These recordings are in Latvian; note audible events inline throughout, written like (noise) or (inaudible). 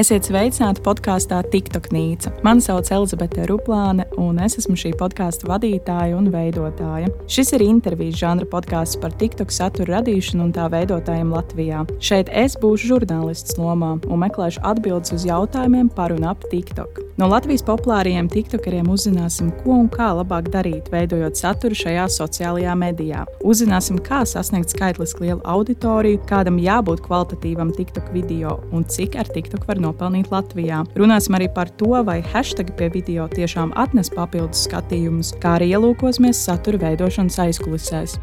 Esiet sveicināti podkāstā TikTok Nīca. Mani sauc Elizabete Ruplāne, un es esmu šī podkāstu vadītāja un veidotāja. Šis ir intervijas žanra podkāsts par TikTok satura radīšanu un tā veidotājiem Latvijā. Šeit es būšu žurnālists lomā un meklēšu atbildes uz jautājumiem par un ap TikTok. No Latvijas populārajiem TikTokeriem uzzināsim, ko un kā labāk darīt, veidojot saturu šajā sociālajā medijā. Uzzināsim, kā sasniegt skaitliski lielu auditoriju, kādam jābūt kvalitatīvam TikTok video un cik ar TikTok var nopelnīt Latvijā. Runāsim arī par to, vai hashtag pie video tiešām atnes papildus skatījumus, kā arī ielūkosimies satura veidošanas aizkulisēs.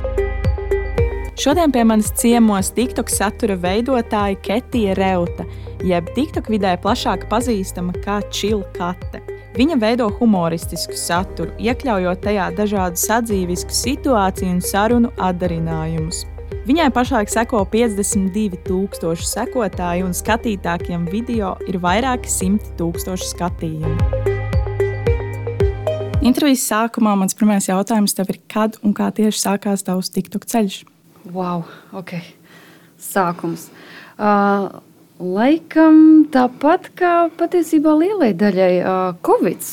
Šodien pie manis ciemos TikTok satura veidotāja Ketija Reuta, jeb TikTok vidē plašāk pazīstama kā Čilkate. Viņa veido humoristisku saturu, iekļaujot tajā dažādu sadzīvisku situāciju un sarunu atdarinājumus. Viņai pašlaik seko 52,000 sekotāju, un skatītākiem video ir vairāki simti tūkstoši skatījumu. Intervijas sākumā mans pirmais jautājums tev ir, kad un kā tieši sākās tavs TikTok ceļš? Wow, ok. Sākums. Uh, laikam tāpat kā patiesībā lielai daļai uh, Covid.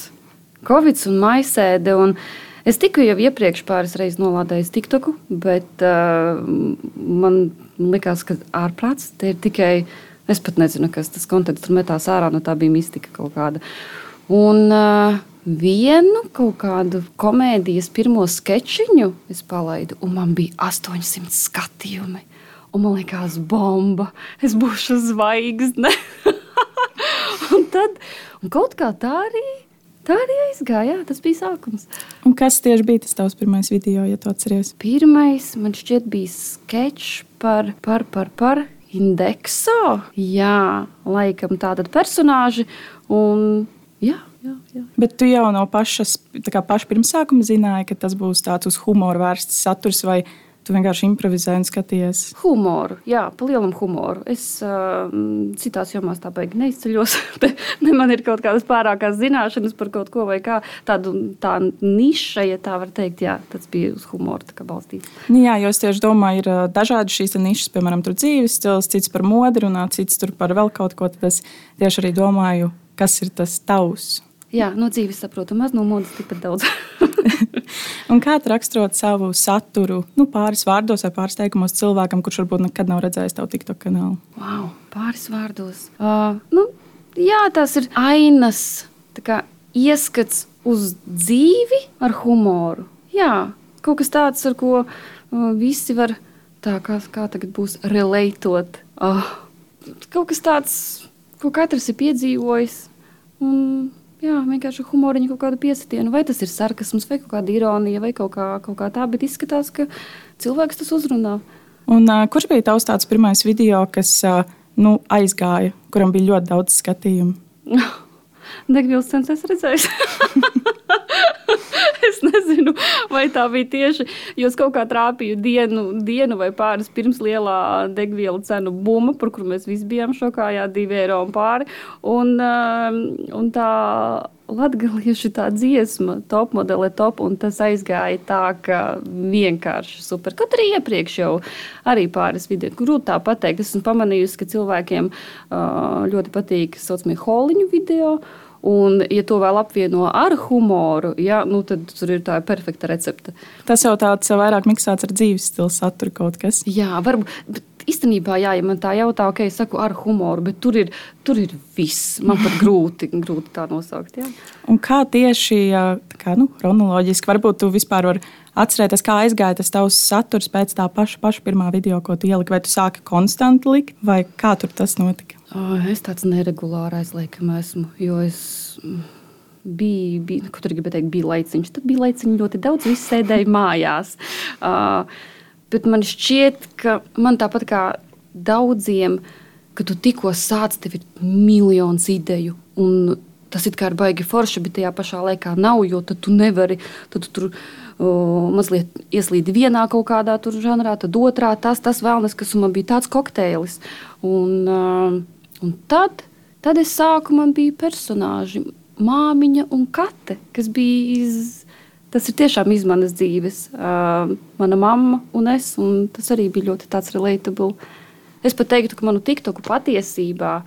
Covid un maisēde. Un, uh, Es tiku jau iepriekš pāris reizes nolādējis TikToku, bet uh, man likās, ka ārprāts te ir tikai. Es pat nezinu, kas tas konteksts tur metās ārā, no tā bija mistika kaut kāda. Un uh, vienu kaut kādu komēdijas pirmo sketčiņu es palaidu, un man bija 800 skatījumi. Un man liekas, bomba, es būšu zvaigzne. (laughs) un tad un kaut kā tā arī Tā arī aizgāja. Jā, tas bija sākums. Un kas tieši bija tas tavs pirmais video, ja tu atceries? Pirmais man šķiet bija sketčs par, par, par, par indekso. Jā, laikam tāda personāža. Un, jā, jā, jā. Bet tu jau no pašas, paša pirmsākuma zināji, ka tas būs tāds uz humoru vērsts saturs vai? Tu vienkārši improvizēji un skaties. Humoru, jā, pa lielam humoru. Es uh, citās jomās tā baigi neizceļos. (laughs) ne man ir kaut kādas pārākās zināšanas par kaut ko vai kā. Tādu, tā niša, ja tā var teikt, jā, tas bija uz humoru balstīts. Nu, jā, jo es tieši domāju, ir dažādi šīs nišas, piemēram, dzīves stils, cits par modi runā, cits par vēl kaut ko. Tad es tieši arī domāju, kas ir tas tavs. Jā, no dzīves saprotu, maz no modes tikpat daudz. (laughs) un kā raksturot savu saturu, nu, pāris vārdos vai pāris teikumos cilvēkam, kurš varbūt nekad nav redzējis tavu TikTok kanālu? Wow, pāris vārdos. Uh, nu, jā, tas ir ainas, kā, ieskats uz dzīvi ar humoru. Jā, kaut kas tāds, ar ko uh, visi var, tā kā, kā tagad būs, relētot. Uh, kaut kas tāds, ko katrs ir piedzīvojis. Un Jā, vienkārši humoriņu kaut kādu piesitienu. Vai tas ir sarkasms, vai kaut kāda ironija, vai kaut kā, kaut kā tā, bet izskatās, ka cilvēks tas uzrunā. Un, uh, kurš bija tavs tāds pirmais video, kas uh, nu, aizgāja, kuram bija ļoti daudz skatījumu? (laughs) Degvielas cenas es redzēju. (laughs) (laughs) es nezinu, vai tā bija tieši. Jo es kaut kā trāpīju dienu, dienu vai pāris pirms lielā degvielu cenu buma, par kuru mēs visi bijām šokā, jā, divi eiro un pāri. Un, um, un tā Latviešu tā dziesma, top modele, top, un tas aizgāja tā, ka vienkārši super. Kaut arī iepriekš jau arī pāris video, grūti tā pateikt. Esmu pamanījusi, ka cilvēkiem uh, ļoti patīk saucamie holiņu video. Uh, Un, ja to vēl apvieno ar humoru, ja, nu, tad tur ir tā perfekta recepte. Tas jau tāds vairāk miksēts ar dzīves stilu saturu kaut kas. Jā, varbūt. Īstenībā, jā, ja man tā jautā, ok, es saku ar humoru, bet tur ir, tur ir viss. Man pat (laughs) grūti, grūti tā nosaukt. Jā. Un kā tieši, kā, nu, chronoloģiski, varbūt tu vispār vari atcerēties, kā aizgāja tas tavs saturs pēc tā paša, paša pirmā video, ko tu ieliki, vai tu sāki konstanti likt, vai kā tur tas notika? Es tāds neregulārs laikam esmu, jo es biju, bija, ko tur gribēju teikt, bija laiciņš. Tad bija laiciņš ļoti daudz, viss sēdēja mājās. Uh, bet man šķiet, ka man tāpat kā daudziem, kad tu tikko sāc, tev ir miljons ideju. Tas ir kā ir baigi forši, bet tajā pašā laikā nav, jo tu nevari. Tad tu tur uh, mazliet ieslīdi vienā kaut kādā žanrā, tad otrā tas, tas vēlnes, kas man bija tāds kokteils. Un, uh, Un tad, tad es sāku, man bija personāži, māmiņa un kate, kas bija iz, tas ir tiešām iz manas dzīves. Uh, mana mamma un es, un tas arī bija ļoti tāds relatable. Es pat teiktu, ka manu tiktoku patiesībā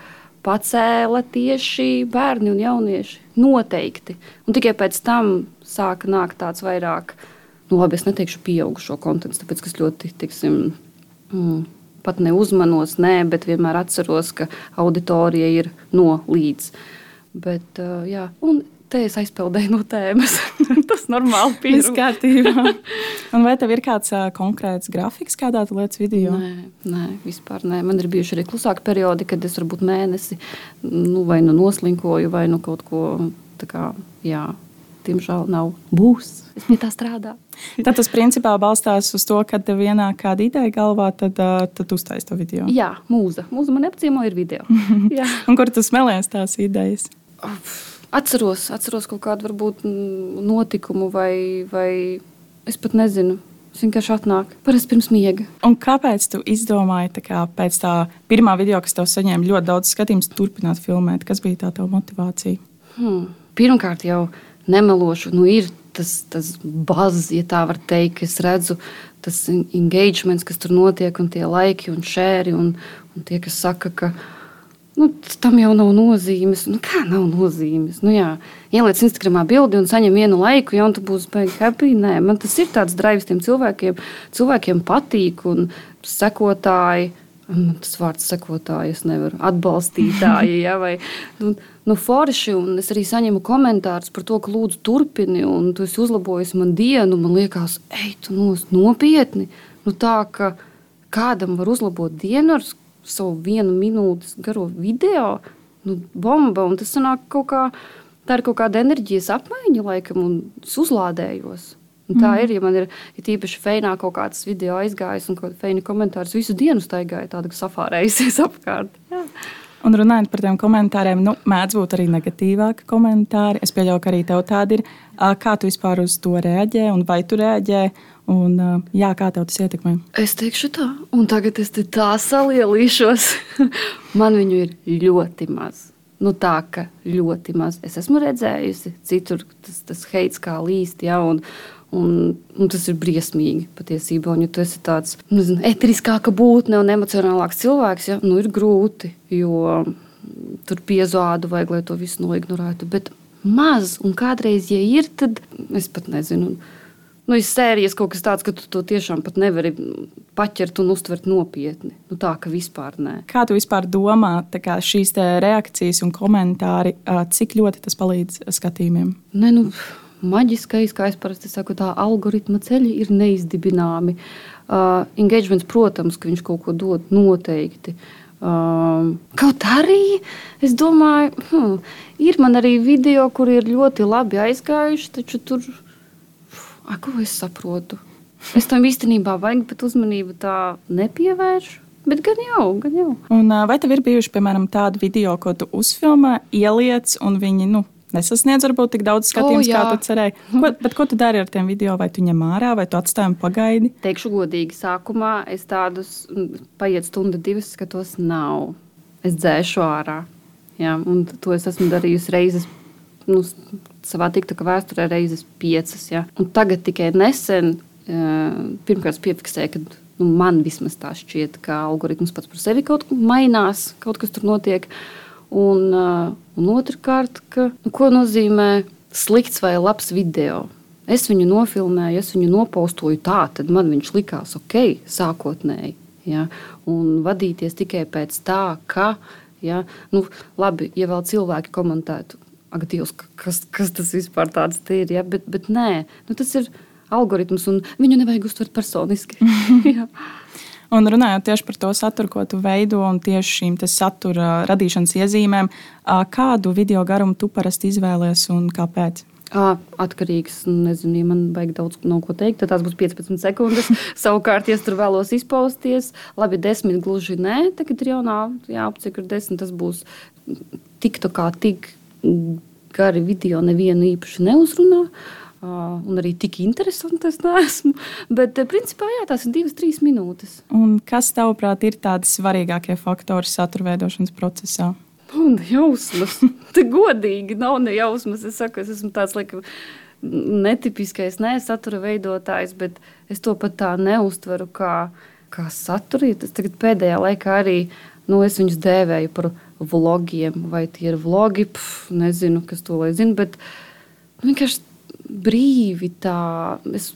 pacēla tieši bērni un jaunieši. Noteikti. Un tikai pēc tam sāka nākt tāds vairāk, nu, labi, es neteikšu pieaugušo kontekstu, tāpēc, kas ļoti, tiksim, mm, pat neuzmanos, nē, bet vienmēr atceros, ka auditorija ir no līdz. Bet, jā, un te es aizpildēju no tēmas. (laughs) Tas normāli Viss kārtībā. (laughs) Un vai tev ir kāds uh, konkrēts grafiks, kādā lietas video? Nē, nē, vispār nē. Man ir bijuši arī klusāki periodi, kad es varbūt mēnesi nu, vai nu noslinkoju, vai nu kaut ko tādu. Diemžēl nav. Būs. Es pie tā strādāju. (laughs) tad tas principā balstās uz to, ka tev vienā kāda ideja galvā, tad, tad uztaisīt to video. Jā, mūza. Mūza man apciemo ir video. (laughs) Un kur tu smēlies tās idejas? Atceros, atceros kaut kādu varbūt notikumu vai, vai es pat nezinu. Tas vienkārši atnāk. Parasti pirms miega. Un kāpēc tu izdomāji, tā kā pēc tā pirmā video, kas tev saņēma ļoti daudz skatījumu, turpināt filmēt? Kas bija tā tava motivācija? Hmm. Pirmkārt, jau nemelošu, nu ir tas, tas bazs, ja tā var teikt, es redzu tas engagement, kas tur notiek, un tie laiki un šēri, un, un tie, kas saka, ka nu, tam jau nav nozīmes. Nu, kā nav nozīmes? Nu, jā, ieliec Instagramā bildi un saņem vienu laiku, jau tu būsi baigi happy. Nē, man tas ir tāds drives tiem cilvēkiem. Cilvēkiem patīk un sekotāji. Tas vārds sekotāji, es nevaru atbalstītāji. Ja, vai, nu, nu, forši, es arī saņemu komentārus par to, ka lūdzu turpini, un tu esi uzlabojis man dienu. Man liekas, ej, tu nos, nopietni. Nu, tā ka kādam var uzlabot dienu ar savu vienu minūtes garo video, nu, bomba, tas sanāk kaut kā. Tā ir kaut kāda enerģijas apmaiņa, laikam, un es uzlādējos. Un tā mm. ir, ja man ir ja tīpaši feinā kaut kāds video aizgājis un kaut kāda feina komentārs visu dienu staigāja, tāda safārējusies (laughs) apkārt. Jā. Un runājot par tiem komentāriem, nu, mēdz būt arī negatīvāki komentāri. Es pieļauju, ka arī tev tādi ir. Kā tu vispār uz to reaģē un vai tu reaģē? Un, jā, kā tev tas ietekmē? Es teikšu tā, un tagad es tā salielīšos. (laughs) Man viņu ir ļoti maz. Nu, tā kā ļoti maz. Es esmu redzējusi, citur tas, tas heits kā līst. Ja, un, Un, un tas ir briesmīgi patiesībā. Un, ja tu esi tāds nezinu, eteriskāka būtne un emocionālāks cilvēks, ja, nu, ir grūti. Jo tur piezādu vajag, lai to visu noignorētu. Bet maz, un kādreiz, ja ir, tad es pat nezinu. Nu, ir sērijas kaut kas tāds, ka tu to tiešām nevari paķert un uztvert nopietni. Nu, tā ka vispār nē. Kā tu vispār domā, kā šīs reakcijas un komentāri, cik ļoti tas palīdz skatījumiem? Ne, nu, maģiskais, kā es parasti saku, tā algoritma ceļi ir neizdibināmi. Uh, engagements, protams, ka viņš kaut ko dod noteikti. Uh, kaut arī es domāju, hmm, ir man arī video, kur ir ļoti labi aizgājuši, taču tur, a, ko es saprotu? Es tam īstenībā vajag, bet uzmanību tā nepievēršu. Bet gan jau, gan jau. Un, vai tev ir bijuši, piemēram, tādi video, ko tu uzfilmē, ieliec, un viņi, nu, nesasniedz varbūt tik daudz skatījumus, oh, kā tu cerēji. Ko, bet ko tu dari ar tiem video? Vai tu ņem ārā, vai tu atstāji pagaidi? Teikšu godīgi, sākumā es tādus paiet stundu, divas skatos, nav. Es dzēšu ārā. Jā, un to es esmu darījusi reizes. Nu, savā TikTok vēsturē reizes piecas. Ja. Un tagad tikai nesen, pirmkārt, piefiksēju, ka nu, man vismaz tā šķiet, ka algoritms pats par sevi kaut kā mainās, kaut kas tur notiek. Uh, un otrkārt, ka, nu, ko nozīmē slikts vai labs video. Es viņu nofilmēju, es viņu nopaustoju tā, tad man viņš likās ok, sākotnēji. Ja? Un vadīties tikai pēc tā, ka, ja? nu, labi, ja vēl cilvēki komentētu, ak, Dievs, kas, kas tas vispār ir. Ja? Bet, bet nē, nu, tas ir algoritms, un viņu nevajag uztvert personiski. (laughs) Un runājot tieši par to saturu, ko tu veido un tieši šīm satura radīšanas iezīmēm, kādu video garumu tu parasti izvēlējies un kāpēc? Atkarīgs. Nezinu, ja man vajag daudz no ko teikt, tad tās būs 15 sekundes. (laughs) Savukārt, ja tur vēlos izpausties, labi, 10 gluži nē, tagad ir jaunā opcija, kur 10 tas būs tik tā kā tik gari video nevienu īpaši neuzrunā. Un arī tik interesanti es neesmu. Bet, principā, jā, tās ir divas, trīs minūtes. Un kas, tavuprāt, ir tādi svarīgākie faktori satura veidošanas procesā? Un jausmas. (laughs) Te godīgi nav ne jausmas. Es saku, es esmu tāds laikam netipiskais, ne satura veidotājs, bet es to pat tā neuztveru kā, kā saturu. Tas tagad pēdējā laikā arī nu, es viņus dēvēju par vlogiem, vai tie ir vlogi, pf, nezinu, kas to lai zina, bet vienkārši brīvi tā. Es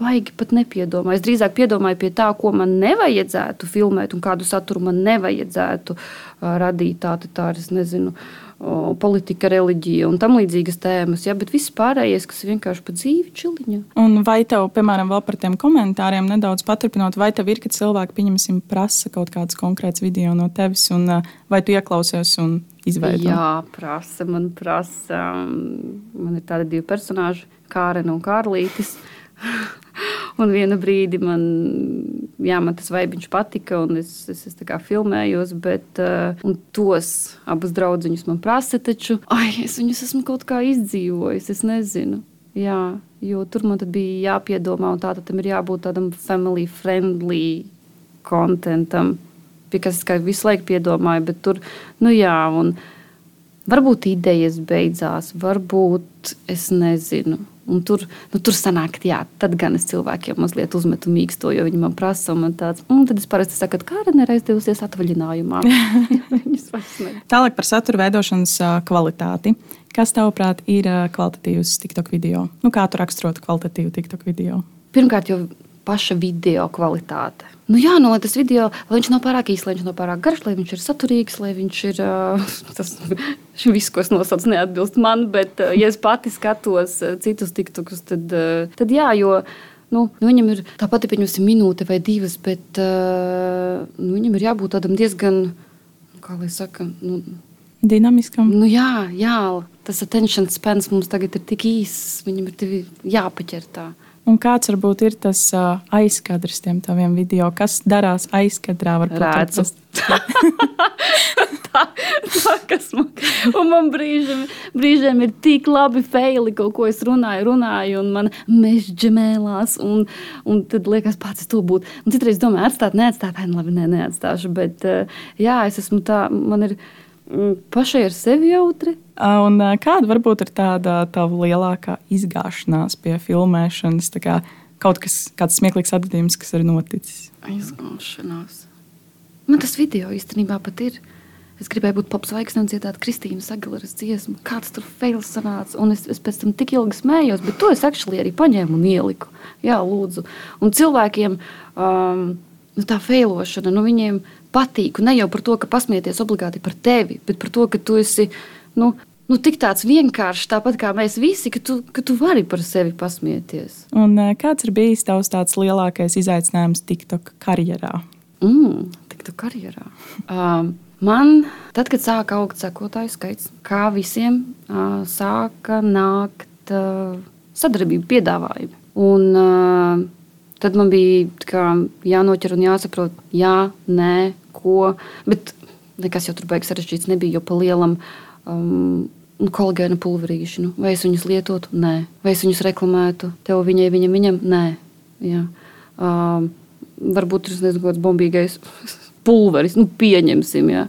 baigi pat nepiedomāju. Es drīzāk piedomāju pie tā, ko man nevajadzētu filmēt un kādu saturu man nevajadzētu uh, radīt. Tā, tā ir, es nezinu. Uh, politika, reliģija un tam līdzīgas tēmas, ja, bet viss pārējais, kas vienkārši pa dzīvi čiliņa. Un vai tev, piemēram, vēl par tiem komentāriem nedaudz paturpinot, vai tev ir, ka cilvēki, pieņemsim, prasa kaut kāds konkrēts video no tevis, un vai tu ieklausies un izveido? Jā, prasa, man prasa. Man ir tādi divi personāži, Kārena un Kārlītis. (laughs) Un vienu brīdi man, jā, man tas vaibiņš patika, un es, es, es filmējos, bet uh, tos abus draugus man prasa, taču ai, es viņus esmu kaut kā izdzīvojis. Es nezinu. Jā, jo tur man bija jāpiedomā, un tā tam ir jābūt tādam family friendly kontentam, pie kas es visu laiku piedomāju, bet tur, nu jā, un varbūt idejas beidzās, varbūt es nezinu. Un tur, nu, tur sanāk, jā, tad gan es cilvēkiem mazliet uzmetu mīksto, jo viņi man prasa, un man tāds, un tad es parasti saku, ka Kārina ir aizdevusies atvaļinājumā. (laughs) Tālāk par satura veidošanas kvalitāti. Kas tavuprāt ir kvalitatīvs TikTok video? Nu, kā tu raksturotu kvalitatīvu TikTok video? Pirmkārt, jau paša video kvalitāte. Nu, jā, no tas video, lai viņš nav pārāk īsts, lai viņš nav pārāk garš, lai viņš ir saturīgs, lai viņš ir (laughs) tas (laughs) viss, ko es nosaucu, neatbilst man. Bet, ja es pati skatos citus tiktokus, tad, tad jā, jo. Nu, nu, viņam ir tā pati minūte vai divas, bet nu, viņam ir jābūt tādam diezgan, kā lai saka, nu, dinamiskam. Nu, jā, jā, tas attention spans mums tagad ir tik īss, viņam ir jāpaķer tā. Un kāds varbūt ir tas uh, aizkadrs tiem taviem video? Kas darās aizkadrā? Redzu. (laughs) tā, tā, kas man, man brīžiem, brīžiem ir tik labi feili, kaut ko es runāju, runāju, un man mežģi mēlās, un, un tad liekas, pats to būt. Un citreiz domāju, atstāt, neatstāt, ai, nu labi, nē, neatstāšu, bet jā, es esmu tā, man ir pašai ar sevi jautri. Un kāda varbūt ir tāda tava lielākā izgāšanās pie filmēšanas? Kā kaut kas, kāds smieklīgs atgadījums, kas ir noticis. Izgāšanās. Man tas video īstenībā pat ir. Es gribēju būt popzvaigzne un dziedāt Kristīnas Aguileras dziesmu. Kāds tur fails sanāca. Un es, es pēc tam tik ilgi smējos, bet to es actually arī paņēmu un ieliku. Jā, lūdzu. Un cilvēkiem um, nu, tā failošana, nu viņiem patīk. Un ne jau par to, ka pasmieties obligāti par tevi, bet par to, ka tu esi nu, nu, tik tāds vienkāršs, tāpat kā mēs visi, ka tu, ka tu vari par sevi pasmieties. Un, eh, kāds ir bijis tavs tāds lielākais izaicinājums TikTok karjerā? Mm, TikTok karjerā. (laughs) Um, Man, tad, kad sāka augt sekotāju skaits, kā visiem uh, sāka nākt uh, sadarbību piedāvājumi. Un, uh, tad man bija jānoķer un jāsaprot, jā, nē, ko. Bet nekas jau tur beigas sarežģīts nebija, jo pa lielam um, kolagēna pulverīši. Nu, vai es viņus lietotu? Nē. Vai es viņus reklamētu? Tev viņai, viņam, viņam? Nē. Jā. Um, varbūt tas ir kaut kāds bombīgais (laughs) pulveris, nu, pieņemsim. Jā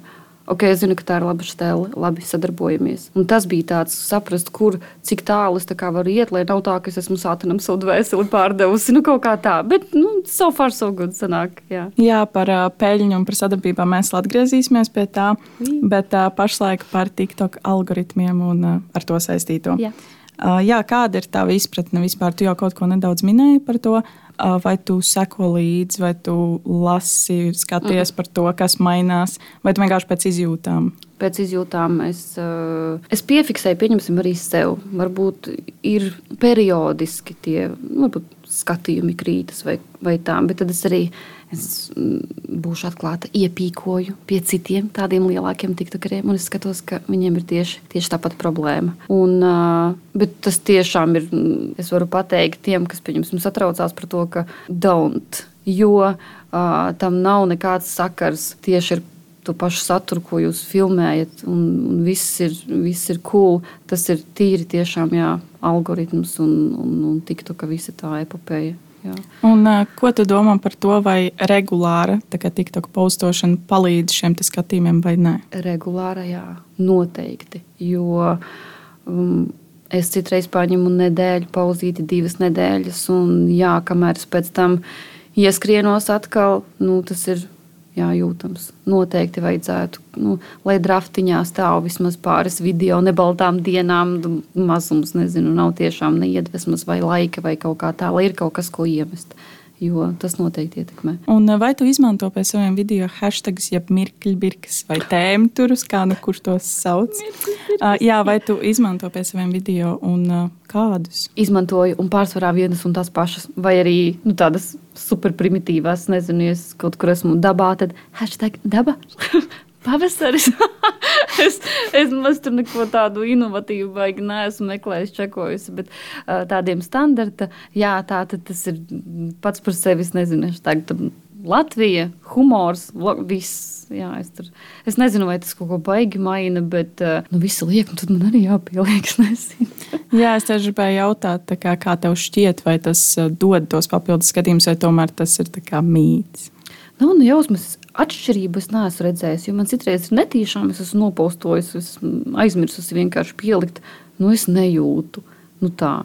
ok, es zinu, ka tā ir laba stēle, labi sadarbojamies. Un tas bija tāds saprast, kur, cik tālu es varu iet, lai nav tā, ka es esmu sātanam savu dvēseli pārdevusi, nu kaut kā tā. Bet, nu, so far so good sanāk. Jā, jā par uh, peļņu un par sadarbībām mēs atgriezīsimies pie tā, jā. bet uh, pašlaik par TikTok algoritmiem un uh, ar to saistīto. Jā. Uh, jā, kāda ir tā izpratne vispār? Tu jau kaut ko nedaudz minēji par to. Vai tu seko līdzi, vai tu lasi, skaties mm. par to, kas mainās, vai tu vienkārši pēc izjūtām? Pēc izjūtām es, es piefiksēju, pieņemsim, arī sev. Varbūt ir periodiski tie varbūt skatījumi krītas vai, vai tā, bet tad es arī es mm, būšu atklāta, iepīkoju pie citiem tādiem lielākiem tiktokeriem, un es skatos, ka viņiem ir tieši, tieši tāpat problēma. Un, bet tas tiešām ir, mm, es varu pateikt tiem, kas pieņemsim satraucās par to, ka don't, jo uh, tam nav nekāds sakars tieši ar to pašu saturu, ko jūs filmējat, un, un viss, ir, viss ir cool. Tas ir tīri tiešām jā, algoritms un, un, un tiktu, ka visa tā epopeja. Jā. Un, ko tu domā par to, vai regulāra TikTok postošana palīdz šiem skatījumiem vai nē? Regulāra, jā, noteikti. Jo um, es citreiz paņemu nedēļu, pauzīti divas nedēļas, un jā, kamēr es pēc tam ieskrienos atkal, nu, tas ir jā, jūtams. Noteikti vajadzētu, nu, lai draftiņā stāv vismaz pāris video, nebaltām dienām, mazums, nezinu, nav tiešām neiedvesmas vai laika vai kaut kā tā, lai ir kaut kas, ko iemest. Jo tas noteikti ietekmē. Un vai tu izmanto pie saviem video hashtagus, jeb mirkļbirkas vai tēmu turus, kā nu kurš tos sauc? uh, jā, vai tu izmanto pie saviem video un uh, kādus? Izmantoju un pārsvarā vienas un tās pašas, vai arī nu, tādas superprimitīvās, nezinu, ja es kaut kur esmu dabā, tad hashtag daba. Pavasaris. (laughs) es, es maz tur neko tādu inovatīvu baigi neesmu meklējis, čekojusi, bet uh, tādiem standarta, jā, tā tad tas ir pats par sevi, es nezinu, tagad Latvija, humors, viss. Jā, es, tur, es nezinu, vai tas kaut ko baigi maina, bet nu, visu liek, un tad man arī jāpieliek. Es (laughs) Jā, es tieši gribēju jautāt, kā, kā tev šķiet, vai tas dod tos papildus skatījumus, vai tomēr tas ir mīts. Nav nu, jausmas, atšķirību es neesmu redzējis. Jo man citreiz ir netīšām, es esmu nopostojis, es aizmirsusi vienkārši pielikt. Nu, es nejūtu. Nu, tā.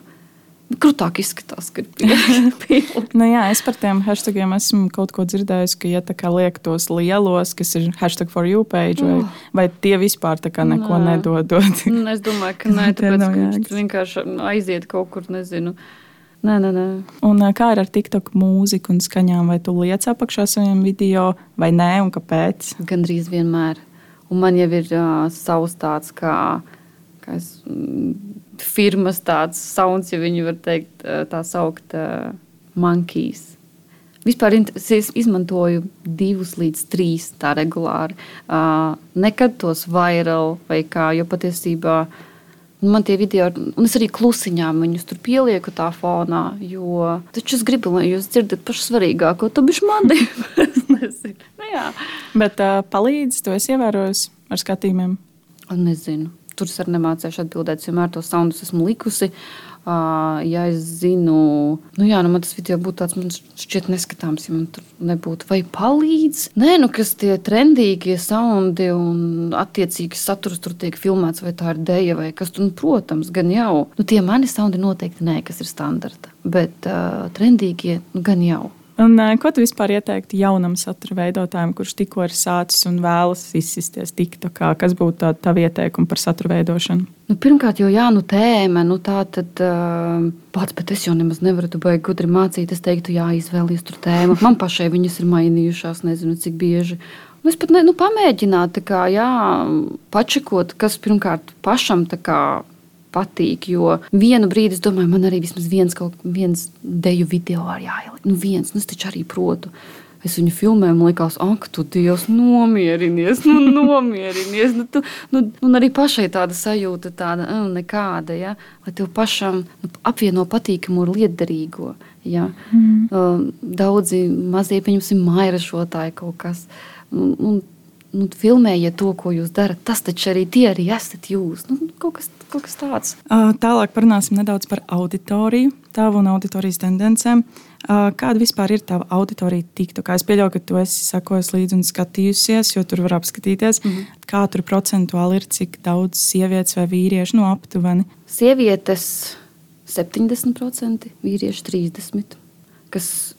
Krūtāk izskatās, ka ir (laughs) pielikta. nu, jā, es par tiem hashtagiem esmu kaut ko dzirdējis, ka, ja tā kā liek tos lielos, kas ir hashtag for you page, vai, oh. vai tie vispār neko nē. nedodot. (laughs) es domāju, ka nē, tāpēc, ka viņš vienkārši aiziet kaut kur, nezinu. Nē, nē, nē. Un, kā ir ar TikTok mūziku un skaņām? Vai tu liec apakšā saviem video, vai nē, un kāpēc? Gan drīz vienmēr. Un man jau ir uh, savs tāds, kā, kā es, mm, firmas tāds sauns, ja viņi var teikt, tā saukt, uh, monkeys. Vispār es izmantoju divus līdz trīs tā regulāri. Uh, nekad tos viral vai kā, jo patiesībā uh, Man tie video, un es arī klusiņām viņus tur pielieku tā fonā, jo taču es gribu, lai jūs dzirdat pašu svarīgāko, to bišķi mani. (laughs) nu, jā. Bet uh, palīdz, to es ievēroju ar skatījumiem. Nezinu. Tur es arī nemācīšu atbildēt. Vienmēr tos soundus esmu likusi. Uh, ja es zinu, nu jā, nu man tas video būtu tāds, man šķiet neskatāms, ja man tur nebūtu vai palīdz. Nē, nu kas tie trendīgie soundi un attiecīgi saturs tur tiek filmēts, vai tā ir deja vai kas tur, nu, protams, gan jau. Nu, tie mani soundi noteikti nē, kas ir standarta, bet uh, trendīgie nu, gan jau. Un, ko tu vispār ieteiktu jaunam satura veidotājam, kurš tikko ir sācis un vēlas izsisties TikTokā? Kas būtu tā, tā ieteikuma par satura veidošanu? Nu, pirmkārt, jau jā, nu, tēma, nu, tā tad uh, pats, bet es jau nemaz nevaru tu baigi gudri mācīt. Es teiktu, jā, izvēlies tur tēmu. Man pašai viņas ir mainījušās, nezinu, cik bieži. Nu, es pat ne, nu, pamēģinātu, kā, jā, pačekot, kas pirmkārt pašam tā kā patīk. Jo vienu brīdi es domāju, man arī vismaz viens, viens deju video ar jāieliek. Nu, viens, nu, es taču arī protu. Es viņu filmēju, man liekas, ak, tu Dievs, nomierinies, nu, (laughs) nomierinies. Nu, tu, nu, un arī pašai tāda sajūta, tāda nu, nekāda, ja? lai tev pašam nu, apvieno patīkamu ar lietderīgo. Ja? Mm. Uh, daudzi mazie, pieņemsim, mairašotāji kaut kas. Un, un, nu, filmējiet to, ko jūs darat. Tas taču arī tie arī esat jūs. Nu, kaut, kas, kaut kas tāds. Tālāk parunāsim nedaudz par auditoriju, tavu un auditorijas tendencēm. Kāda vispār ir tava auditorija TikTokā? Es pieļauju, ka tu esi sakojis līdzi un skatījusies, jo tur var apskatīties, mm -hmm. kā tur procentuāli ir, cik daudz sievietes vai vīriešu nu, aptuveni. Sievietes 70%, vīrieši 30%. Kas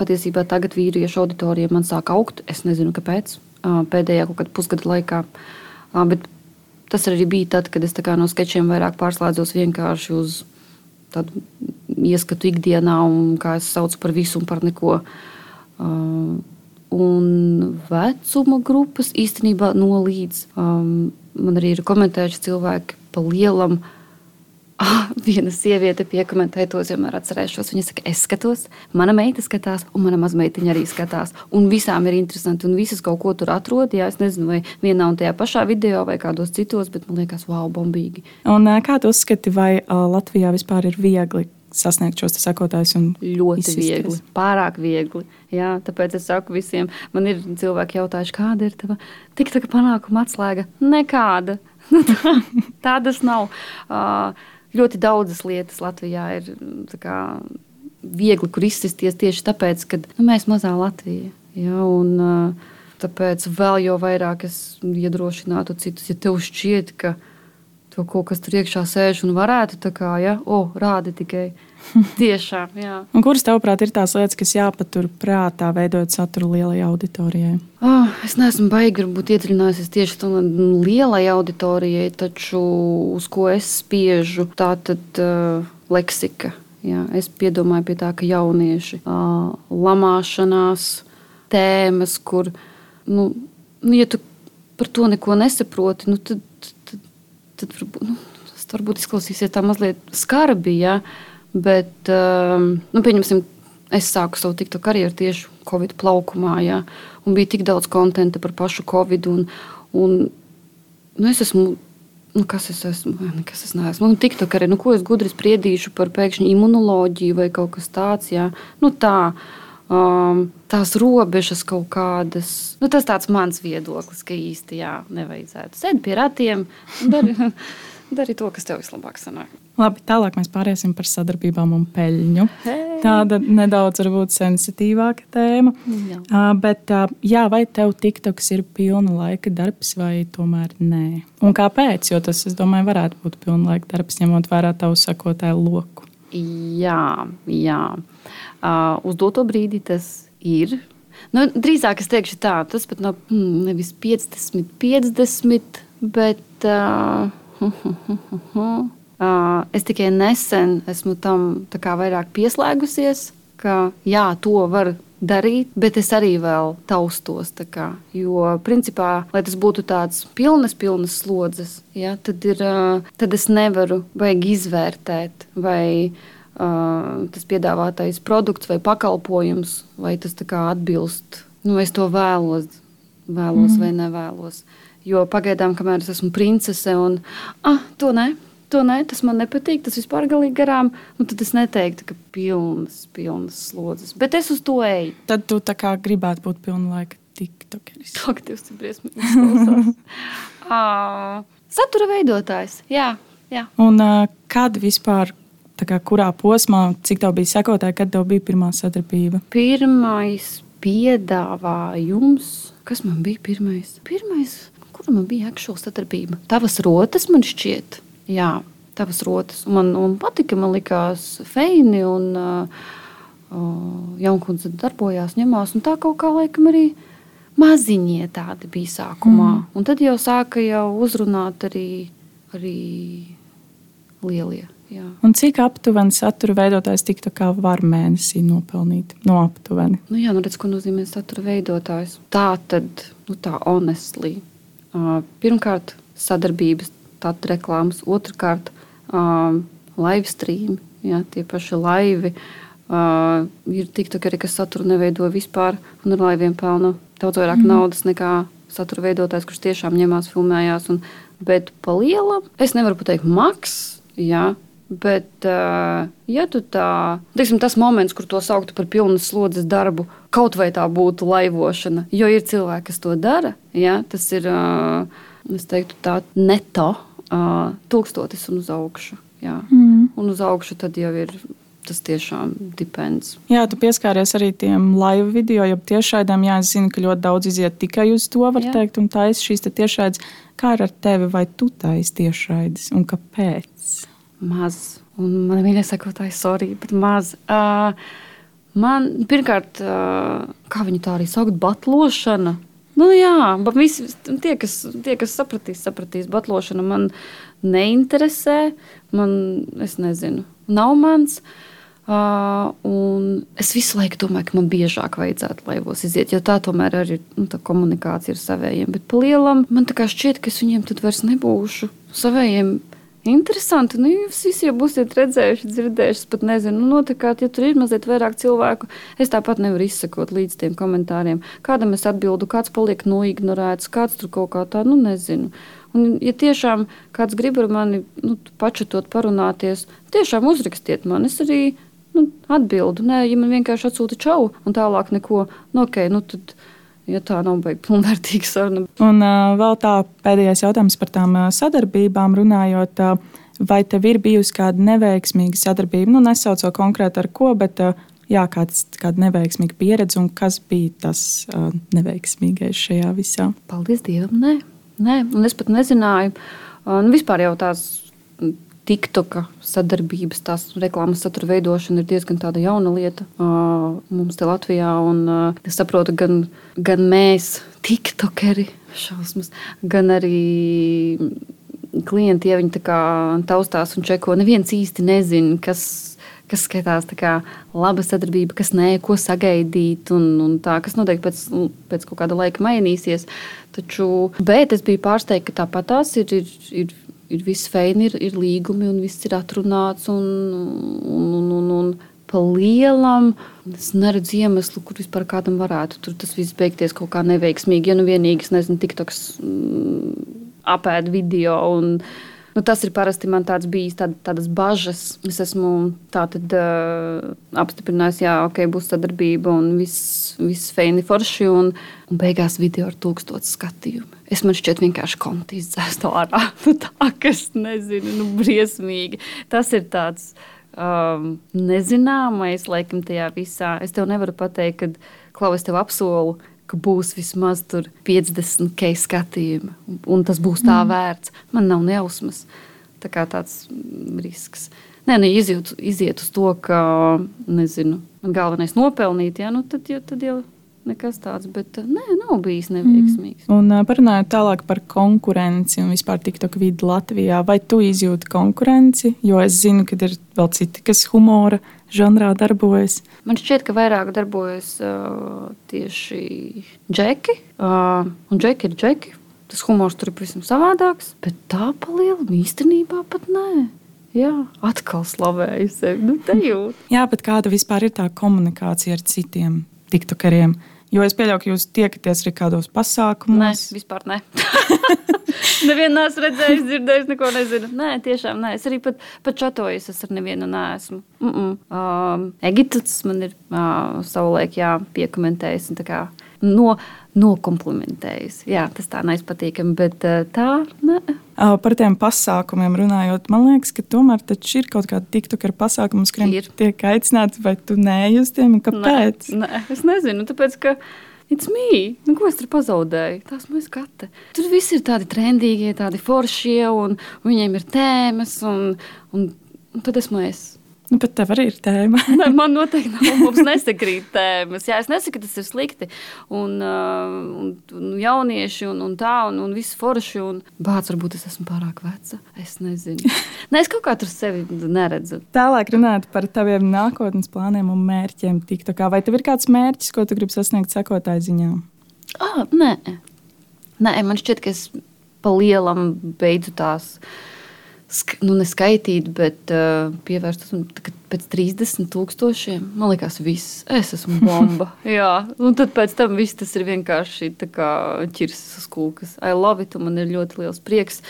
patiesībā tagad vīriešu auditorijai man sāk augt. Es nezinu, kāpēc pēdējā kaut kāda pusgada laikā. Bet tas arī bija tad, kad es no sketčiem vairāk pārslēdzos vienkārši uz tādu ieskatu ikdienā, un kā es saucu par visu un par neko. Un vecuma grupas īstenībā no līdz. Man arī ir komentējuši cilvēki pa lielam. Uh, Ah, viena sieviete piekomentēja to, vienmēr atcerēšos. Viņa saka, es skatos, mana meita skatās, un mana mazmeitiņa arī skatās. Un visām ir interesanti, un visas kaut ko tur atrod. Jā, es nezinu, vai vienā un tajā pašā video vai kādos citos, bet man liekas, wow, bombīgi. Un kā tu uzskati, vai Latvijā vispār ir viegli sasniegt šos sekotājus. Ļoti izsisties. viegli, pārāk viegli. Jā, tāpēc es saku visiem, man ir cilvēki jautājuši, kāda ir tava tik tā panākuma atslēga? Nekāda. (laughs) Tādas nav. Uh, ļoti daudzas lietas Latvijā ir kā, viegli, kur izsisties tieši tāpēc, ka nu, mēs mazā Latvija. Ja, un, Tāpēc vēl jau vairāk es iedrošinātu citus, ja tev šķiet, ka to, ko, kas tur iekšā sēž un varētu tā kā, ja, o, rādi tikai. (laughs) Tiešām, jā. Un kuras, tavuprāt, ir tās lietas, kas jāpatur prātā, veidojot saturu lielai auditorijai? Oh, es neesmu baigi varbūt iedziļinājusies tieši tādā lielai auditorijai, taču uz ko es spiežu, tā tad uh, leksika. Jā, es piedomāju pie tā, ka jaunieši uh, lamāšanās, tēmas, kur, nu, nu, ja tu par to neko nesaproti, nu, tad, tad, varbūt, nu, tas varbūt izklausīsies tā mazliet skarbi. Ja? Bet, um, nu, pieņemsim, es sāku savu tiktu karjeru tieši Covid plaukumā, ja? un bija tik daudz konta par pašu Covid. Un, un, nu, es esmu nu, kas es esmu, kas es neesmu. Nu, TikTok arī, nu, ko es gudri spriedīšu par pēkšņu imunoloģiju vai kaut kas tāds. Jā. Nu, tā, um, tās robežas kaut kādas. Nu, tas tāds mans viedoklis, ka īsti jā, nevajadzētu sēdēt pie ratiem un darīt (laughs) dari to, kas tev vislabāk sanāk. Labi, tālāk mēs pāriesim par sadarbībām un peļņu. Hey. Tāda nedaudz varbūt sensitīvāka tēma. Jā. Uh, bet, uh, jā, vai tev TikToks ir pilna laika darbs vai tomēr nē? Un kāpēc? Jo tas, es domāju, varētu būt pilna laika darbs, ņemot vērā tavu sakotāju loku. Jā, jā. Uh, uz doto brīdi tas ir. Nu, drīzāk es teikšu tā, tas pat nav hmm, nevis 50, 50, bet. Uh, (laughs) Es tikai nesen esmu tam vairāk pieslēgusies, ka jā, to var darīt, bet es arī vēl taustos. Kā, jo, principā, lai tas būtu tāds pilnas, pilnas slodzes, ja, tad, ir, tad es nevaru izvērtēt, vai uh, tas piedāvātais produkts vai pakalpojums, vai tas atbilst, nu, es to vēlos, vēlos mm. vai nevēlos. Jo pagaidām, kamēr es esmu princese un ah, to ne. To nē, tas man nepatīk, tas vispār galīgi garām. Nu, tad es neteiktu, ka pilnas, pilnas slodzes. Bet es uz to eju. Tad tu tā kā gribētu būt pilna laika tiktokeris. (laughs) Tas ir briesmīgi. uh, satura veidotājs. Jā, jā. Un uh, kad vispār, kā, kurā posmā, cik tev bija sekotāji, kad tev bija pirmā sadarbība? Pirmais piedāvājums. Kas man bija pirmais? Pirmais Kur man bija aktuāla sadarbība? Tavas rotas man šķiet. Jā, tavas rotas. Un man, man patika, man likās feini. Un, uh, uh, Jaunkundze darbojās, ņemās. Tā kaut kā laikam arī maziņie tādi bija sākumā. Mm. Un tad jau sāka jau uzrunāt arī, arī lielie. Jā. Un cik aptuveni satura veidotājs tiktu kā var mēnesī nopelnīt? No aptuveni. Nu jā, nu redz, ko nozīmē satura veidotājs. Tā tad, nu tā honestly. Pirmkārt, sadarbības, tātad reklāmas, otrkārt, live stream, ja, tie paši laivi. Uh, ir TikTok arī, kas satura neveido vispār, un ar laiviem pelna daudz vairāk mm. naudas nekā satura veidotājs, kurš tiešām ņemās, filmējās. Un, bet pa lielam es nevaru pateikt, maks, ja, Bet, ja tu tā, teiksim, tas moments, kur to sauktu par pilnas slodzes darbu, kaut vai tā būtu laivošana, jo ir cilvēki, kas to dara, ja, tas ir, es teiktu, tā neto uh, tūkstotis un uz augšu. Ja. Mm. Un uz augšu tad jau ir tas tiešām depends. Jā, tu pieskāries arī tiem live video, jau tiešraidēm. Jā, es zinu, ka ļoti daudz iziet tikai uz to, var jā. teikt, un taisa šīs tiešraides. Kā ar tevi, vai tu taisi tiešraides un kāpēc? maz. Un man viņa sakotāja, sorry, bet maz. Uh, man pirmkārt, uh, kā viņu tā arī sauc, batlošana. Nu, jā, bet visi tie, kas, tie, kas sapratīs, sapratīs, batlošana man neinteresē. Man, es nezinu, nav mans. Uh, es visu laiku domāju, ka man biežāk vajadzētu laivos iziet, jo tā tomēr arī nu, tā komunikācija ar saviem. Bet pa lielam man šķiet, ka es viņiem tad vairs nebūšu. Savējiem Interesanti. Nu, jūs visi jau būsiet redzējuši, dzirdējuši. Es pat nezinu, nu, notikāt, ja tur ir mazliet vairāk cilvēku. Es tāpat nevaru izsekot līdz tiem komentāriem. Kādam es atbildu, kāds paliek noignorēts, kāds tur kaut kā tā, nu nezinu. Un, ja tiešām kāds grib ar mani nu, pačatot, parunāties, tiešām uzrakstiet man. Es arī nu, atbildu. Nē, ja man vienkārši atsūta čau un tālāk neko, nu, ok, nu tad ja tā nav beigta pilnvērtīga saruna. Un vēl tā pēdējais jautājums par tām sadarbībām runājot. Vai tev ir bijusi kāda neveiksmīga sadarbība? Nu, nesaucot konkrēti ar ko, bet jā, kāds, kāda neveiksmīga pieredze un kas bija tas neveiksmīgais šajā visā? Paldies Dievam! Nē, nē. un es pat nezināju. Un vispār jau tās TikToka sadarbības, tās reklāmas satura veidošana ir diezgan jauna lieta mums te Latvijā. Un, es saprotu, gan, gan mēs, TikTokeri, šausmas, gan arī klienti, ja viņi tā kā taustās un čeko, neviens īsti nezina, kas kas skatās kā laba sadarbība, kas nē, ko sagaidīt, un, un tā, kas noteikti pēc, pēc kāda laika mainīsies. Taču, bet es biju pārsteigta, ka tāpat tās ir, ir, ir ir viss feini, ir, ir līgumi un viss ir atrunāts. Un, un, un, un, un pa lielam es neredzu iemeslu, kur vispār kādam varētu tur tas viss beigties kaut kā neveiksmīgi. Ja nu vienīgi, es nezinu, TikToks mm, apēd video. Un, Nu, tas ir parasti man tāds bijis, tād, tādas bažas. Es esmu tātad uh, apstiprinājis, jā, ok, būs sadarbība un viss, viss feini forši. Un, un beigās video ar tūkstošu skatījumu. Es man šķiet, vienkārši konti izdzēstu ārā. (laughs) Nu, tā, kas nezinu, nu, briesmīgi. Tas ir tāds um, nezināmais, laikam, tajā visā. Es tev nevaru pateikt, ka, klau, es tev apsolu ka būs vismaz 50 k skatījumi, un tas būs tā mm. vērts. Man nav neusmas. Tā kā tāds risks. Nē, nu, iziet, iziet uz to, ka, nezinu, galvenais nopelnīt, ja, nu, tad, jau, tad jau nekas tāds, bet nē, nav bijis neveiksmīgs. Mm. Un parunājot tālāk par konkurenci un vispār TikTok vidi Latvijā, vai tu izjūti konkurenci? Jo es zinu, ka ir vēl citi, kas humora žanrā darbojas. Man šķiet, ka vairāk darbojas uh, tieši džeki. Uh, un džeki ir džeki. Tas humors tur ir pavisam savādāks, bet tā palielina īstenībā pat nē. Jā, atkal slavēju sevi. Nu, Jā, bet kāda vispār ir tā komunikācija ar citiem tiktokeriem? Jo es pieļauju, ka jūs tiekaties arī kādos pasākumos. Nē, vispār ne. (laughs) nevienu neesmu redzējis, dzirdējis, neko nezinu. Nē, tiešām nē. Es arī pat, pat čatojos, es ar nevienu neesmu. Mm -mm. Um, Egips man ir uh, savulaik piekomentējis. No, nokomplimentējis. Jā, tas tā neizpatīkami, bet tā ne. Par tiem pasākumiem runājot, man liekas, ka tomēr ir kaut kāda tiktoka pasākuma, uz kuriem ir. tiek aicināti, vai tu neej uz tiem? Kāpēc? Nē, nē, es nezinu, tāpēc, ka It's me. Nu, ko es tur pazaudēju? Tās mēs gatavi. Tur viss ir tādi trendīgie, tādi foršie, un, un viņiem ir tēmas, un, un, un tad esmu es. Nu, bet tev arī ir tēma. (laughs) ne, man noteikti nav. Mums nesakrīt tēmas. Jā, es nesaku, ka tas ir slikti. Un, uh, un, un jaunieši un, un tā, un, un viss forši. Un bācis, varbūt es esmu pārāk veca. Es nezinu. (laughs) ne, es kaut kā tur sevi neredzu. Tālāk runāt par taviem nākotnes plāniem un mērķiem. TikTokā. Vai tev ir kāds mērķis, ko tu gribi sasniegt sekotāju ziņā? Ah, nē. nē, man šķiet, ka es pa lielam beidzu tās nu, neskaitīt, bet uh, pievērst uzmanību pēc 30 tūkstošiem. Man liekas, viss, es esmu (laughs) bomba. Jā, un tad pēc tam viss tas ir vienkārši ķirsis uz kūkas. I love it, un man ir ļoti liels prieks.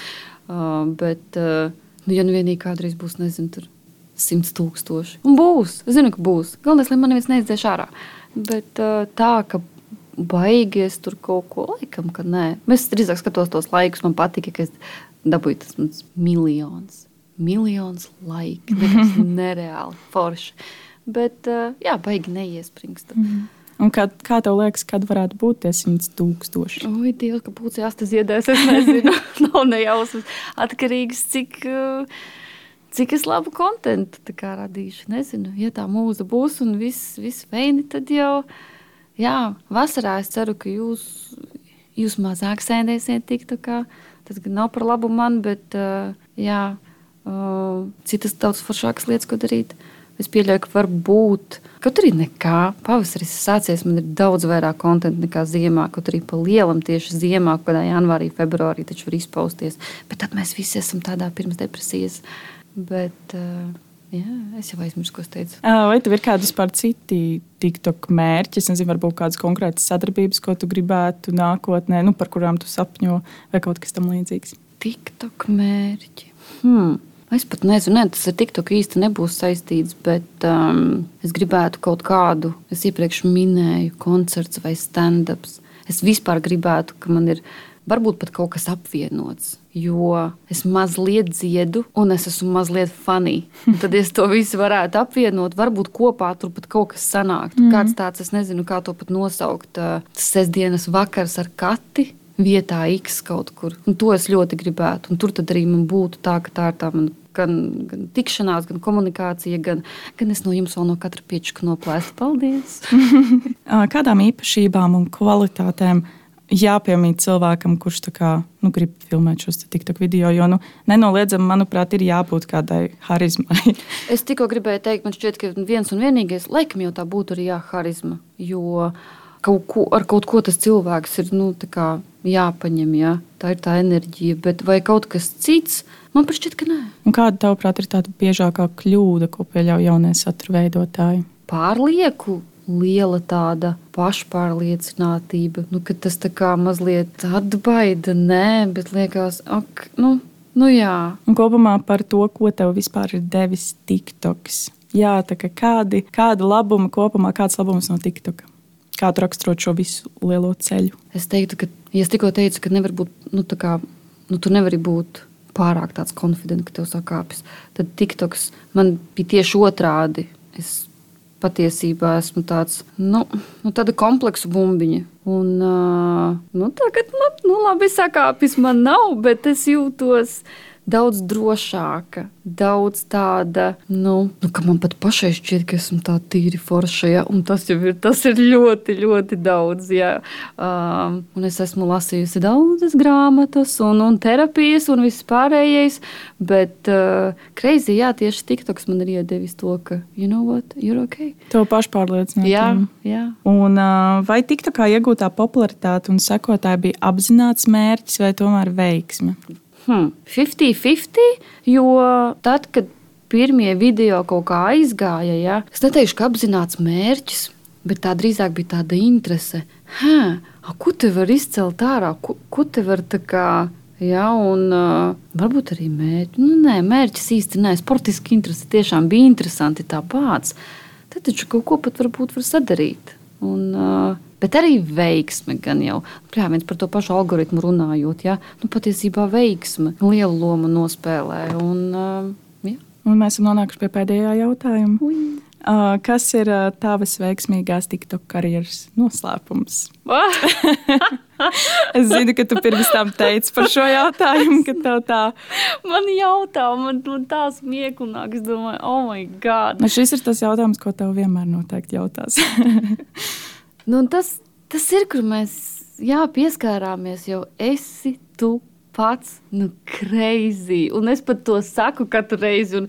Uh, bet, uh, nu, ja nu vienīgi kādreiz būs, nezinu, tur 100 tūkstoši. Un būs, es zinu, ka būs. Galvenais, lai man neviens neizdzēš ārā. Bet uh, tā, ka baigies tur kaut ko, laikam, ka nē. Es drīzāk skatos tos laikus, man patika, ka es dabūju tas mans miljons. Miljons laika. Tas ir nereāli forši. Bet, uh, jā, baigi neiesprings. Mm -hmm. Un kā, kā tev liekas, kad varētu būt tie simts tūkstoši? Oi, Dievs, ka būs jāstas ziedēs, es nezinu. (laughs) (laughs) Nav nejausmas. Atkarīgs, cik, uh, cik es labu kontentu radīšu. Nezinu, ja tā mūza būs un viss, viss veini, tad jau, jā, vasarā es ceru, ka jūs, jūs mazāk sēdēsiet tik tā kā Tas gan nav par labu man, bet jā, citas daudz foršākas lietas, ko darīt. Es pieļauju, ka var būt. Kaut arī nekā. Pavasaris sācies, man ir daudz vairāk konta nekā ziemā. Kaut arī pa lielam tieši ziemā, kad janvārī, februārī taču var izpausties. Bet tad mēs visi esam tādā pirms depresijas. Bet, uh, Jā, es jau aizmirsu, ko es teicu. Vai tev ir kādi vispār citi TikTok mērķi? Es nezinu, varbūt kādas konkrētas sadarbības, ko tu gribētu nākotnē, nu, par kurām tu sapņo, vai kaut kas tam līdzīgs. TikTok mērķi. Hmm. Es pat nezinu, ne, tas ar TikTok īsti nebūs saistīts, bet um, es gribētu kaut kādu, es iepriekš minēju, koncerts vai stand-ups. Es vispār gribētu, ka man ir varbūt pat kaut kas apvienots. Jo es mazliet dziedu, un es esmu mazliet funny. Un tad es to visu varētu apvienot, varbūt kopā tur pat kaut kas sanāktu. Mm -hmm. Kāds tāds, es nezinu, kā to pat nosaukt. Tas sestdienas vakars ar kati. vietā X kaut kur. Un to es ļoti gribētu. Un tur arī man būtu tā, ka tā ir tā mana gan, gan tikšanās, gan komunikācija, gan, gan es no jums vēl no katra piečka noplēstu. Paldies! (laughs) Kādām īpašībām un kvalitātēm jāpiemīt cilvēkam, kurš kā, nu, grib filmēt šos TikTok video. Jo nu, nenoliedzami, manuprāt, ir jābūt kādai harizmai. (laughs) es tikko gribēju teikt, man šķiet, ka viens un vienīgais, laikam jau tā būtu arī jāharizma. Jo kaut ko, ar kaut ko tas cilvēks ir nu, jāpaņem, jā. tā ir tā enerģija. Bet vai kaut kas cits? Man šķiet, ka nē. Un kāda, tavuprāt, ir tā biežākā kļūda, ko pieļauj jaunie satura veidotāji? Pārlieku liela tāda pašpārliecinātība, nu, ka tas tā kā mazliet atbaida, nē, bet liekas, ak, nu, nu jā. Un kopumā par to, ko tev vispār ir devis TikToks. Jā, tā kā kādi, kāda labuma kopumā, kāds labums no TikToka? Kā tu raksturot šo visu lielo ceļu? Es teiktu, ka, ja es tikko teicu, ka nevar būt, nu, tā kā, nu, tu nevari būt pārāk tāds konfidents, ka tev sakāpjas. Tad TikToks man bija tieši otrādi. Es patiesībā esmu tāds, nu, nu tāda kompleksa bumbiņa. Un, nu, tagad, nu, nu, labi, sakāpjas man nav, bet es jūtos daudz drošāka, daudz tāda, nu, nu ka man pat pašai šķiet, ka esmu tā tīri forša, ja? un tas jau ir, tas ir ļoti, ļoti daudz. Ja? Um, un es esmu lasījusi daudzas grāmatas un, un terapijas un viss pārējais, bet uh, kreizi, jā, tieši TikToks man ir iedevis to, ka, you know what, you're ok. Tev pašpārliecināti. Jā, jā. Un uh, vai TikTokā iegūtā popularitāte un sekotāji bija apzināts mērķis vai tomēr veiksme? Hmm, 50-50, jo tad, kad pirmie video kaut kā aizgāja, ja, es neteikšu, ka apzināts mērķis, bet tā drīzāk bija tāda interese. Hē, ko te var izcelt ārā, ko, ko te var tā kā. Ja, un uh, varbūt arī mērķis. Nu, nē, mērķis īsti nē, sportiski interesi tiešām bija interesanti tāpats. Tad taču kaut ko pat varbūt var sadarīt. Un, uh, bet arī veiksme. Gan jau jā, par to pašu algoritmu runājot, ja? nu, patiesībā veiksme lielu lomu nospēlē. Un, uh, ja. un mēs esam nonākuši pie pēdējā jautājuma. Ui. Uh, kas ir uh, tavas veiksmīgās TikTok karjeras noslēpums? (laughs) es zinu, ka tu pirms tam teici par šo jautājumu, ka tev tā. Man jautā, man, man tā smieklīgi. Es domāju, oh, my God. Nu, šis ir tas jautājums, ko tev vienmēr noteikti jautās. (laughs) Nu, tas, tas ir, kur mēs jā, pieskārāmies, jau esi tu pats nu, crazy. Un es pat to saku katru reizi. Un,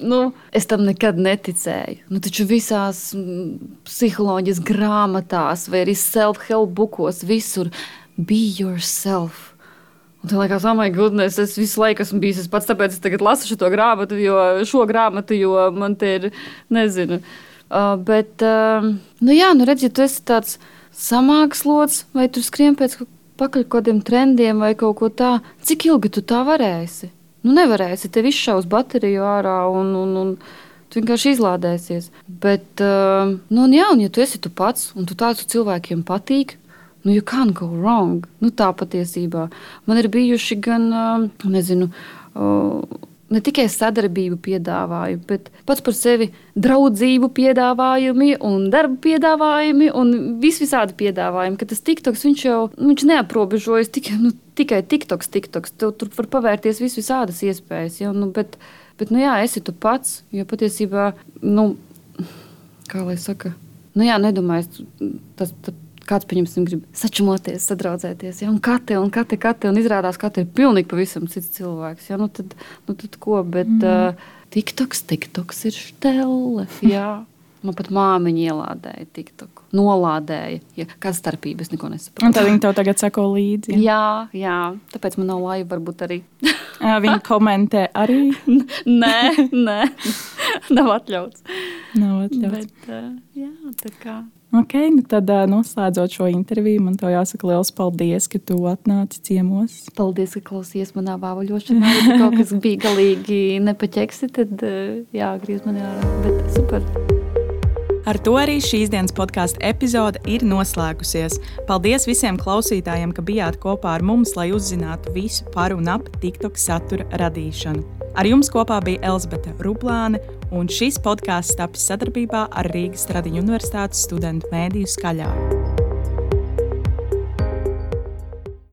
nu, es tam nekad neticēju. Nu, taču visās psiholoģijas grāmatās, vai arī self-help bookos, visur be yourself. Un tā liekas, oh, goodness, es visu laiku esmu bijis. Es pats tāpēc es tagad lasu šo grāmatu, jo šo grāmatu, jo man te ir, nezinu. Uh, bet, uh, nu, jā, nu, redziet, tu esi tāds samākslots, vai tu skrien pēc pakaļ kādiem trendiem vai kaut ko tādu. Cik ilgi tu tā varēsi? Nu, nevarēsi. Tev izšaus bateriju ārā un, un, un tu vienkārši izlādēsies. Bet, uh, nu, un jā, un ja tu esi tu pats un tu tāds cilvēkiem patīk, nu, you can't go wrong. Nu, tā patiesībā. Man ir bijuši gan, uh, nezinu, uh, ne tikai sadarbību piedāvājumi, bet pats par sevi draudzību piedāvājumi un darba piedāvājumi un vis visādi piedāvājumi. Ka tas TikToks viņš jau viņš neaprobežojas tikai, nu, tikai TikToks, TikToks. Tur, tur var pavērties vis visādas iespējas. Ja? Nu, bet, bet, nu jā, esi tu pats, jo patiesībā, nu, kā lai saka, nu jā, nedomājies, tas, tas kāds, pieņemsim, grib sačumoties, sadraudzēties. Ja? Un kate, un kate, kate, un izrādās, ka kate ir pilnīgi pavisam cits cilvēks. Ja? Nu, tad, nu, tad ko? Bet mm. uh, TikToks, TikToks ir štelle. Jā. (laughs) Man pat māmiņa ielādēja TikTok. Nolādēja. Ja, kāda starpība? Es neko nesaprotu. Un tad viņi tev tagad seko līdzi. Jā, jā. Tāpēc man nav laiva varbūt arī. viņi komentē arī? (laughs) nē, nē. (laughs) nav atļauts. Nav atļauts. Bet, uh, jā, tā kā. Ok, nu tad noslēdzot šo interviju, man te jāsaka liels paldies, ka tu atnāci ciemos. Paldies, ka klausījies manā vāvaļošanā. Ja kaut kas bija galīgi nepaķeksi, tad jā, griez man ārā. Bet super! Ar to arī šīs dienas podkāstu epizode ir noslēgusies. Paldies visiem klausītājiem, ka bijāt kopā ar mums, lai uzzinātu visu par un ap TikTok satura radīšanu. Ar jums kopā bija Elzbieta Ruplāne, un šis podkāsts tapis sadarbībā ar Rīgas Tradiņu Universitātes studentu mēdīju skaļā.